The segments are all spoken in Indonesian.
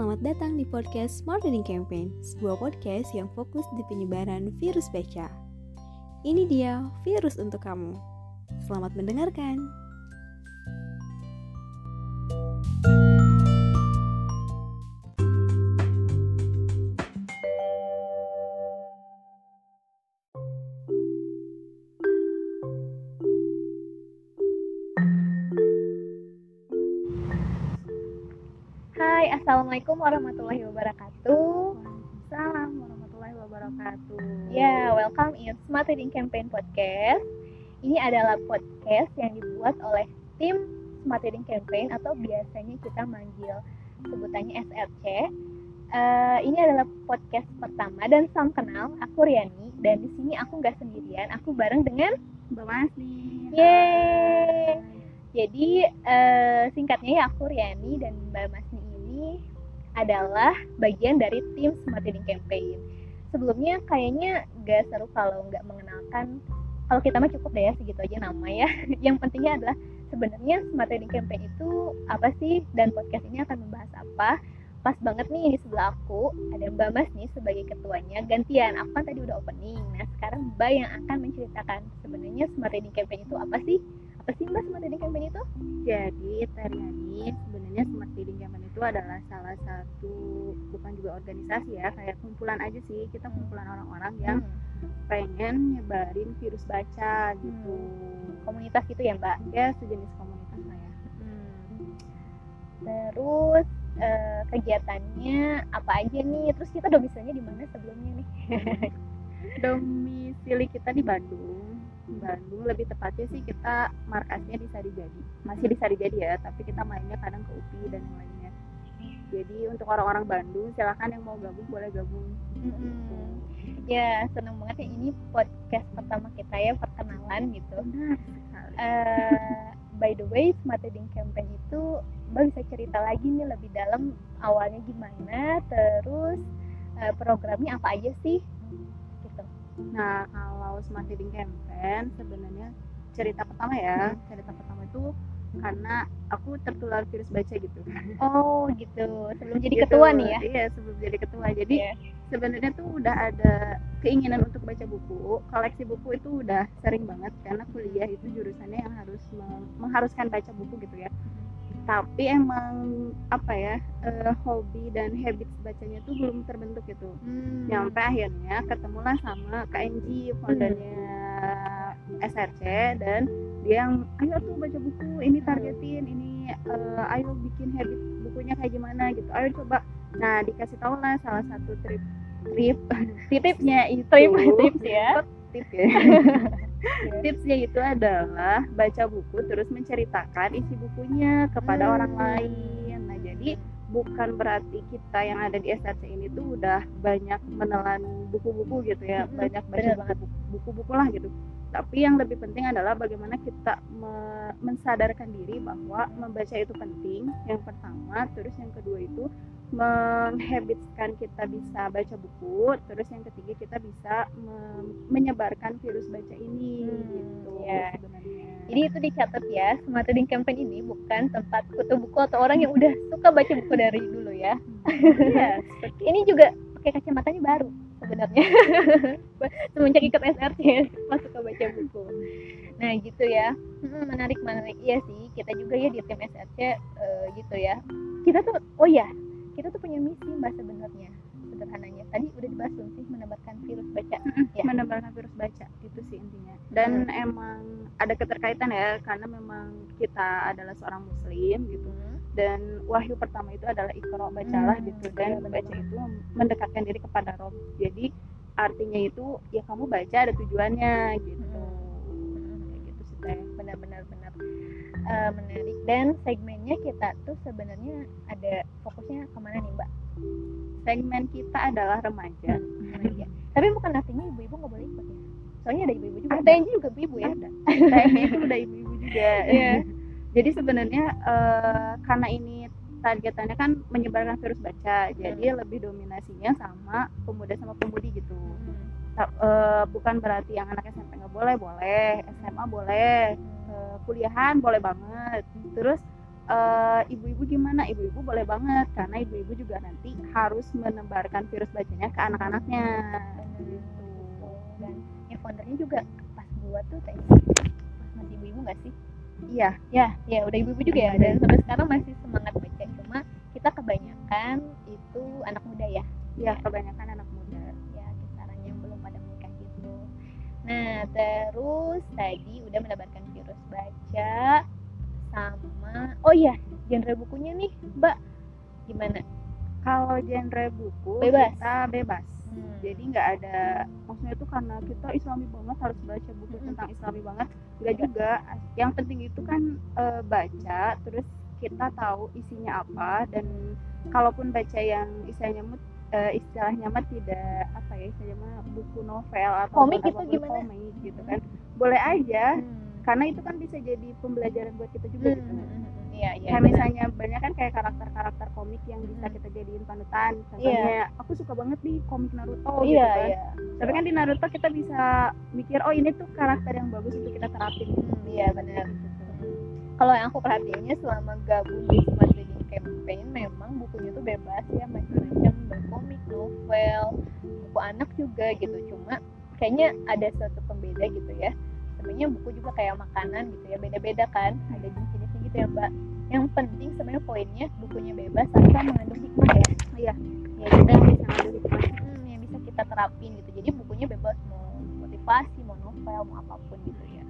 selamat datang di podcast Smart Reading Campaign, sebuah podcast yang fokus di penyebaran virus baca. Ini dia virus untuk kamu. Selamat mendengarkan. Assalamualaikum warahmatullahi wabarakatuh. Waalaikumsalam warahmatullahi wabarakatuh. Ya, welcome in Smart Reading Campaign Podcast. Ini adalah podcast yang dibuat oleh tim Smart Reading Campaign atau biasanya kita manggil sebutannya SRC. Eh, ini adalah podcast pertama dan salam kenal. Aku Riani dan di sini aku nggak sendirian. Aku bareng dengan Mbak Masni. Yeay. Jadi eh, singkatnya ya aku Riani dan Mbak Masni adalah bagian dari tim Smart Reading Campaign. Sebelumnya kayaknya gak seru kalau nggak mengenalkan. Kalau kita mah cukup deh ya segitu aja nama ya. Yang pentingnya adalah sebenarnya Smart Reading Campaign itu apa sih dan podcast ini akan membahas apa. Pas banget nih di sebelah aku ada Mbak Mas nih sebagai ketuanya. Gantian, aku kan tadi udah opening. Nah sekarang Mbak yang akan menceritakan sebenarnya Smart Reading Campaign itu apa sih? Apa sih Mbak Smart Reading Campaign itu? Jadi Tariani sebenarnya Smart Reading Campaign itu adalah salah satu bukan juga organisasi ya kayak kumpulan aja sih kita kumpulan orang-orang yang Hmm. pengen nyebarin virus baca gitu. komunitas gitu ya Mbak. Ya sejenis komunitas lah ya. Hmm. Terus eh, kegiatannya apa aja nih? Terus kita domisilinya di mana sebelumnya nih? Domisili kita di Bandung. Bandung lebih tepatnya sih kita markasnya di Sarijadi. Masih di Sarijadi ya, tapi kita mainnya kadang ke UPI dan yang lainnya. Jadi untuk orang-orang Bandung silakan yang mau gabung boleh gabung. Mm-mm. Ya seneng banget ya ini podcast pertama kita ya perkenalan gitu. Benar sekali. Eh, by the way, Smart Reading Campaign itu Mbak bisa cerita lagi nih lebih dalam awalnya gimana, terus eh, programnya apa aja sih? Nah, kalau Smart Reading Campaign sebenarnya cerita pertama ya, cerita pertama itu karena aku tertular virus baca gitu. Oh gitu. Sebelum jadi Gitu. ketua nih ya? Iya, sebelum jadi ketua. Jadi Iya. sebenarnya tuh udah ada keinginan untuk baca buku. Koleksi buku itu udah sering banget karena kuliah itu jurusannya yang harus meng- mengharuskan baca buku gitu ya. Tapi emang apa ya, eh, hobi dan habits bacanya tuh belum terbentuk gitu. Hmm. nyampe akhirnya ketemulah sama KNG foundernya SRC dan dia yang ayo tuh baca buku ini targetin ini eh, ayo bikin habit bukunya kayak gimana gitu ayo coba nah dikasih tahu lah salah satu trip trip tipsnya itu Trip, tips ya. Tip ya tipsnya itu adalah baca buku terus menceritakan isi bukunya kepada Hmm. orang lain nah jadi bukan berarti kita yang ada di SRC ini tuh udah banyak menelan buku-buku gitu ya Mm-mm, banyak baca banget. buku-buku lah gitu tapi yang lebih penting adalah bagaimana kita me- mensadarkan diri bahwa membaca itu penting yang pertama terus yang kedua itu menghabitskan kita bisa baca buku terus yang ketiga kita bisa me- menyebarkan virus baca ini Hmm, gitu ya. sebenarnya Jadi itu dicatat ya, Smart Reading Campaign ini bukan tempat kutu buku atau orang yang udah suka baca buku dari dulu ya. Iya, seperti Ini juga pakai kacamatanya baru sebenarnya. Semenjak ikut SRC pas suka baca buku. Nah gitu ya, Hmm, menarik menarik iya sih. Kita juga ya di tim SRC eh, gitu ya. Kita tuh, oh ya, kita tuh punya misi mbak sebenarnya sederhananya. Tadi udah dibahas belum sih menebarkan virus baca? Ya. menebarkan virus baca itu sih intinya dan emang ada keterkaitan ya karena memang kita adalah seorang muslim gitu Hmm. dan wahyu pertama itu adalah ikro bacalah Hmm, gitu dan benar-benar. baca itu mendekatkan diri kepada Rob jadi artinya itu ya kamu baca ada tujuannya gitu benar-benar benar Eh, menarik dan segmennya kita tuh sebenarnya ada fokusnya ke mana nih mbak? segmen kita adalah remaja Remaja. Tapi bukan artinya ibu-ibu nggak boleh ikut ya? Soalnya ada ibu-ibu juga. Ada. TNG juga ibu-ibu ya? ada itu udah ibu-ibu juga Iya. jadi sebenarnya eh, karena ini targetannya kan menyebarkan virus baca jadi lebih dominasinya sama pemuda sama pemudi gitu Hmm. Eh, bukan berarti yang anak SMP nggak boleh boleh SMA boleh eh, kuliahan boleh banget. Terus eh, ibu-ibu gimana? Ibu-ibu boleh banget karena ibu-ibu juga nanti harus menebarkan virus bacanya ke anak-anaknya. Gitu. dan ya foundernya juga pas buat tuh kayak pas masih ibu-ibu nggak sih? Iya. Ya ya udah ibu-ibu juga ya. Dan sampai sekarang masih semangat baca. Cuma kita kebanyakan itu anak muda ya. Iya kebanyakan anak muda. Ya kisaran yang belum pada menikah gitu. Nah terus tadi udah menebarkan baca sama oh iya genre bukunya nih mbak gimana kalau genre buku Bebas. kita bebas Hmm. jadi nggak ada maksudnya itu karena kita islami banget harus baca buku Mm-mm. tentang islami banget nggak juga yang penting itu kan eh, baca terus kita tahu isinya apa dan kalaupun baca yang istilahnya mut eh, istilahnya mah tidak apa ya istilahnya mah buku novel atau Komik itu gimana? komik gitu kan boleh aja Hmm. Karena itu kan bisa jadi pembelajaran buat kita juga gitu Hmm, hmm, hmm. Iya, iya. kayak benar. misalnya banyak kan kayak karakter-karakter komik yang bisa Hmm. kita jadiin panutan contohnya aku suka banget nih komik Naruto gitu iya, kan iya. tapi kan di Naruto kita bisa mikir oh ini tuh karakter yang bagus untuk kita terapin Hmm, iya benar. Kalau yang aku perhatiinnya selama gabung di Smart Reading Campaign memang bukunya tuh bebas ya macam-macam berkomik, novel, buku anak juga gitu. Cuma kayaknya ada suatu pembeda gitu ya. Sebenarnya buku juga kayak makanan gitu ya, beda-beda kan. Ada jenis-jenisnya gitu ya, Mbak. Yang penting sebenarnya poinnya bukunya bebas asal mengandung hikmah ya. Iya. Ya kita bisa ngambil hikmah hmm, yang bisa kita terapin gitu jadi bukunya bebas mau motivasi mau novel mau apa pun gitu ya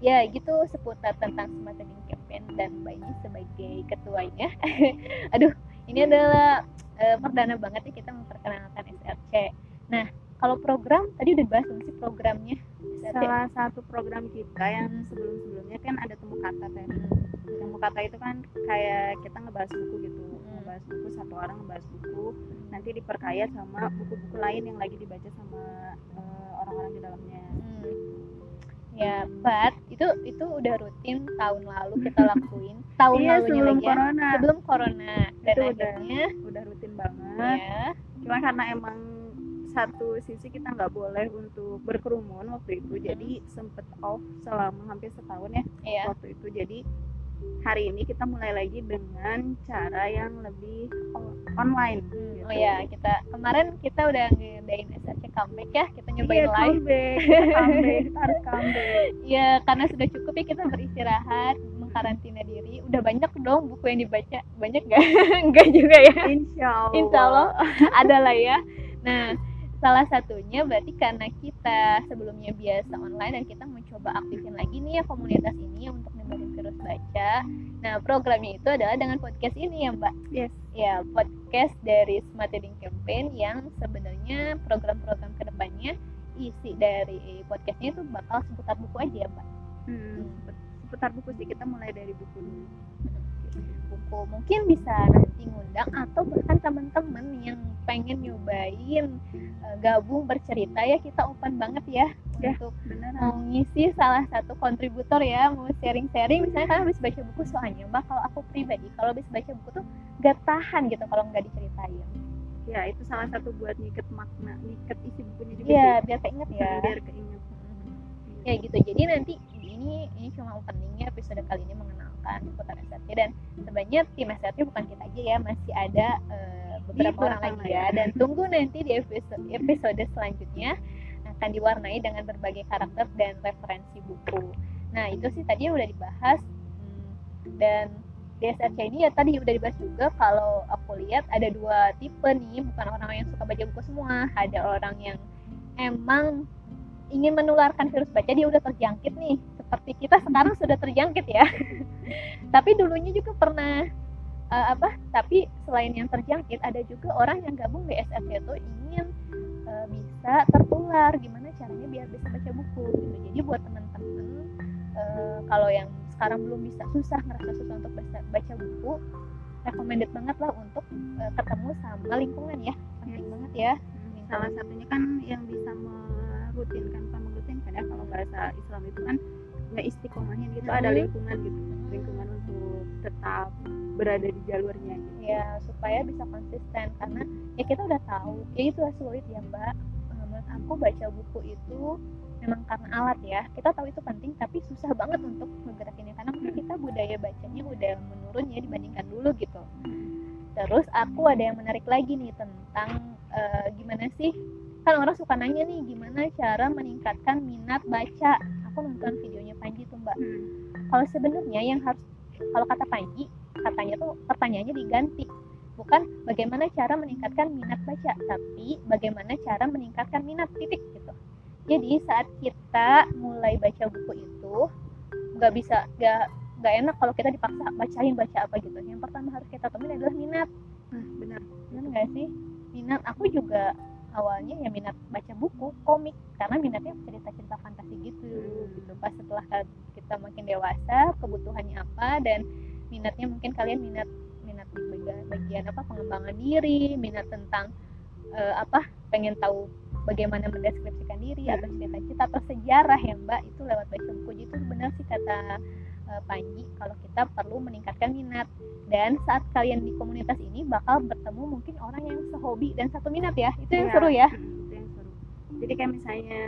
ya gitu seputar tentang smart reading campaign dan Mbak ini sebagai ketuanya aduh ini adalah eh, perdana banget ya kita memperkenalkan SRC nah kalau program tadi udah belum sih programnya salah satu program kita yang Hmm. sebelum-sebelumnya kan ada temu kata kan Hmm, temu kata itu kan kayak kita ngebahas buku gitu Hmm. ngebahas buku satu orang ngebahas buku nanti diperkaya sama buku-buku lain yang lagi dibaca sama eh, orang-orang di dalamnya Hmm. Ya, Pat, itu itu udah rutin tahun lalu kita lakuin. Tahun iya lalunya sebelum lagi corona sebelum corona dan Itu udah. akhirnya udah rutin banget ya cuma karena emang satu sisi kita nggak boleh untuk berkerumun waktu itu Hmm. jadi sempet off selama hampir setahun ya ya waktu itu jadi hari ini kita mulai lagi dengan cara yang lebih on- online Hmm, gitu. oh ya kita kemarin kita udah ngedain SRC comeback ya kita nyobain iya, live comeback, kita comeback, kita harus comeback. ya karena sudah cukup ya kita beristirahat mengkarantina diri udah banyak dong buku yang dibaca banyak gak enggak juga ya Insya Allah. Insya Allah ada lah ya. Nah, salah satunya berarti karena kita sebelumnya biasa online dan kita mencoba aktifin lagi nih ya komunitas ini untuk nyebarin virus baca. Nah, programnya itu adalah dengan podcast ini ya Mbak. Yes. Ya, podcast dari Smart Reading Campaign yang sebenarnya program-program ke depannya isi dari podcastnya itu bakal seputar buku aja ya Mbak. Hmm, seputar buku sih kita mulai dari buku dulu. Buku mungkin bisa nanti ngundang atau bahkan teman-teman yang pengen nyobain eh, gabung bercerita ya kita open banget ya, Ya. untuk Beneran. mau ngisi salah satu kontributor ya mau sharing-sharing misalnya kalian habis baca buku soalnya mbak kalau aku pribadi kalau habis baca buku tuh gak tahan gitu kalau nggak diceritain Ya itu salah satu buat ngiket makna, ngiket isi bukunya juga Iya sih. biar keinget ya Biar keinget. ya gitu jadi nanti ini ini cuma openingnya episode kali ini mengenalkan seputar SRT dan sebenarnya tim SRT bukan kita aja ya masih ada eh, beberapa Di orang lagi layar. ya. Dan tunggu nanti di episode episode selanjutnya akan diwarnai dengan berbagai karakter dan referensi buku. Nah itu sih tadi udah dibahas. Hmm, dan di SRC ini ya tadi udah dibahas juga kalau aku lihat ada dua tipe nih bukan orang yang suka baca buku semua. Ada orang yang emang ingin menularkan virus baca dia udah terjangkit nih seperti kita sekarang sudah terjangkit ya. Tapi dulunya juga pernah eh, apa tapi selain yang terjangkit ada juga orang yang gabung di SRC itu ingin eh, bisa tertular. Gimana caranya biar bisa baca buku gitu. Jadi buat teman-teman eh, kalau yang sekarang belum bisa susah ngerasa susah untuk baca, baca buku recommended banget lah untuk eh, ketemu sama lingkungan ya. Penting banget ya. Hmm, Salah satunya kan yang bisa merutinkan, bukan merutinkan ya kalau bahasa Islam itu kan ngeistiqomahin gitu, ada Mhm. lingkungan gitu, lingkungan untuk tetap berada di jalurnya gitu. ya supaya bisa konsisten karena ya kita udah tahu ya itu sulit ya mbak. Eh, menurut aku baca buku itu memang karena alat ya. Kita tahu itu penting tapi susah banget untuk ngegerakinnya karena mungkin kita budaya bacanya udah menurun ya dibandingkan dulu gitu. Terus aku ada yang menarik lagi nih tentang uh, gimana sih? Kan orang suka nanya nih gimana cara meningkatkan minat baca aku nonton videonya Panji tuh mbak. Hmm. kalau sebenarnya yang harus kalau kata Panji katanya tuh pertanyaannya diganti. Bukan bagaimana cara meningkatkan minat baca tapi bagaimana cara meningkatkan minat titik gitu. Jadi saat kita mulai baca buku itu nggak bisa nggak nggak enak kalau kita dipaksa bacain baca apa gitu. Yang pertama harus kita temuin adalah minat. Nah, benar. Benar nggak sih? Minat. Aku juga awalnya ya minat baca buku komik. Karena minatnya cerita cerita fantasi gitu gitu. Pas setelah kita makin dewasa kebutuhannya apa dan minatnya mungkin kalian minat minat di bagian, bagian apa pengembangan diri minat tentang eh, apa pengen tahu bagaimana mendeskripsikan diri atau cita-cita atau sejarah ya mbak. Itu lewat baca buku itu benar sih kata Panji kalau kita perlu meningkatkan minat. Dan saat kalian di komunitas ini bakal bertemu mungkin orang yang sehobi dan satu minat ya. Itu yang Iya, seru ya. Mm, itu yang seru. Jadi kayak misalnya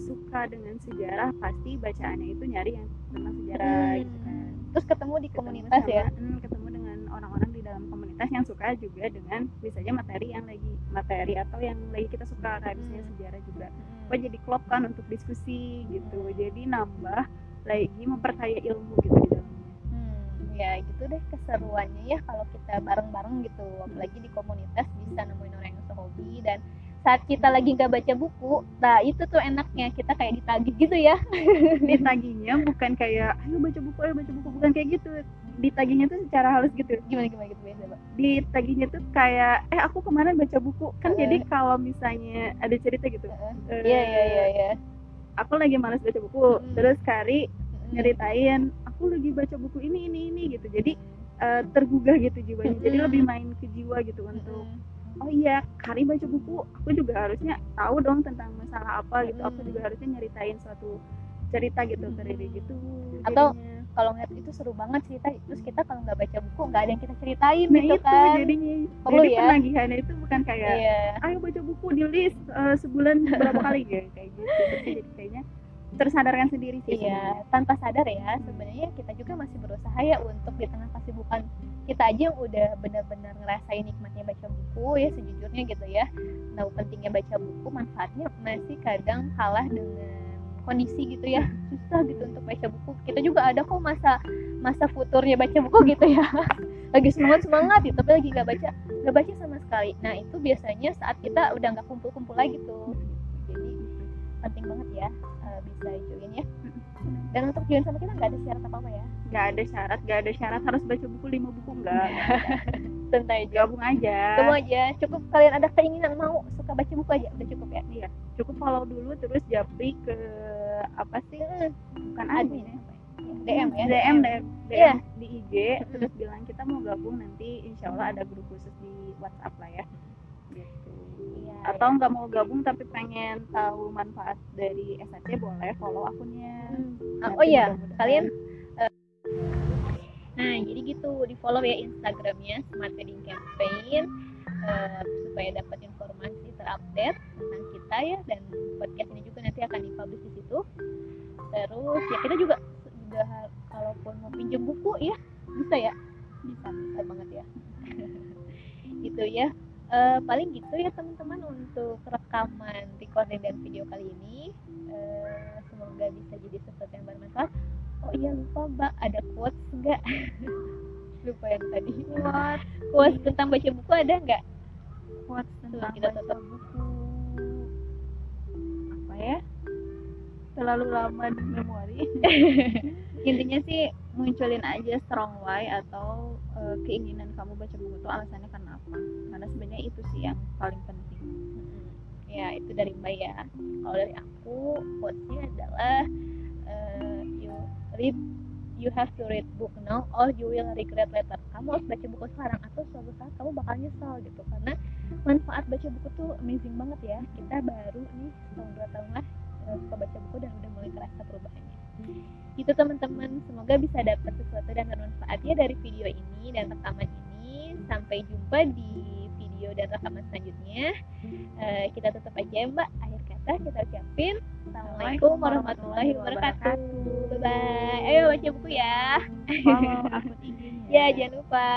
suka dengan sejarah pasti bacaannya itu nyari yang tentang sejarah Hmm. gitu kan. Terus ketemu di Ketemu komunitas sama- ya. mm, ketemu dengan orang-orang di dalam komunitas yang suka juga dengan bisa aja materi yang lagi materi atau yang lagi kita suka kayak misalnya Hmm. sejarah juga. Apa jadi klop kan untuk diskusi gitu. Jadi nambah lagi memperkaya ilmu gitu di dalamnya. Hmm, ya gitu deh keseruannya ya kalau kita bareng-bareng gitu. Apalagi di komunitas bisa nemuin orang yang sehobi. Dan saat kita lagi nggak baca buku nah itu tuh enaknya kita kayak ditagih gitu ya. Ditagihnya bukan kayak ayo baca buku ayo baca buku bukan kayak gitu. Ditagihnya tuh secara halus gitu. Gimana gimana gitu biasa pak? Ditagihnya tuh kayak eh aku kemarin baca buku. Kan Eh. jadi kalau misalnya ada cerita gitu. Eh, iya iya iya iya aku lagi malas baca buku Hmm. terus Kari Mm-mm. nyeritain aku lagi baca buku ini ini ini gitu jadi eh, tergugah gitu jiwanya jadi Mm-mm. lebih main ke jiwa gitu untuk Mm-mm. oh iya Kari baca buku aku juga harusnya tahu dong tentang masalah apa gitu aku juga harusnya nyeritain suatu cerita gitu ke gitu Atau jadinya. Kalau ngeliat itu seru banget cerita terus kita kalau nggak baca buku nggak ada yang kita ceritain nah gitu itu kan. jadinya. Perlu jadi ya. penagihannya itu bukan kayak iya. Ayo baca buku di list eh, sebulan berapa kali. Ya kayak gitu. Jadi kayaknya tersadarkan sendiri sih Iya, tanpa sadar ya sebenarnya kita juga masih berusaha ya untuk di tengah kesibukan kita aja yang udah benar-benar ngerasain nikmatnya baca buku ya sejujurnya gitu ya. Tahu pentingnya baca buku, manfaatnya masih kadang kalah dengan kondisi gitu ya. Susah gitu untuk baca buku. Kita juga ada kok masa masa futurnya baca buku gitu ya. lagi semangat semangat gitu, tapi lagi nggak baca nggak baca sama sekali. Nah itu biasanya saat kita udah nggak kumpul-kumpul lagi tuh. Jadi penting banget ya eh, bisa join ya dan untuk join sama kita nggak ada syarat apa apa ya nggak ada syarat nggak ada syarat harus baca buku lima buku enggak santai aja. Gabung aja. Kamu aja. Cukup kalian ada keinginan mau suka baca buku aja? Udah cukup ya? Iya. Cukup follow dulu terus japri ke apa sih? Bukan admin. ya? DM ya? DM DM, DM Iya. di IG terus bilang kita mau gabung nanti insya Allah ada grup khusus di WhatsApp lah ya. Gitu. Iya, atau nggak mau gabung tapi pengen tahu manfaat dari SAC boleh follow akunnya. Hmm. Oh iya kalian nah jadi gitu di follow ya Instagramnya Smart Wedding Campaign eh, supaya dapat informasi terupdate tentang kita ya dan podcast ini juga nanti akan dipublish di situ. Terus ya kita juga juga kalaupun mau pinjam buku ya bisa ya. Bisa bisa banget ya. Gitu ya. Eh, paling gitu ya teman-teman untuk rekaman recording dan video kali ini. Eh, semoga bisa jadi sesuatu yang bermanfaat oh iya lupa mbak. Ada quotes enggak lupa yang tadi. Quotes. quotes tentang baca buku ada nggak? Quotes tentang kita baca tutup. buku. Apa ya? Terlalu lama di memori. Intinya sih munculin aja strong why atau eh, keinginan kamu baca buku itu alasannya karena apa? Karena sebenarnya itu sih yang paling penting. Ya itu dari mbak ya. Kalau dari aku quotesnya adalah read you have to read book now or you will regret later. Kamu harus baca buku sekarang atau suatu saat kamu bakal nyesal gitu. Karena manfaat baca buku tuh amazing banget ya. Kita baru nih setahun dua tahun lah eh, suka baca buku dan udah mulai kerasa perubahannya. Itu teman-teman. Semoga bisa dapat sesuatu dan bermanfaatnya dari video ini dan rekaman ini. Sampai jumpa di video dan rekaman selanjutnya. Eh, kita tutup aja ya mbak kata kita ucapin Assalamualaikum warahmatullahi wabarakatuh. Bye bye. Ayo baca buku ya. Akun IG-nya. Ya jangan lupa.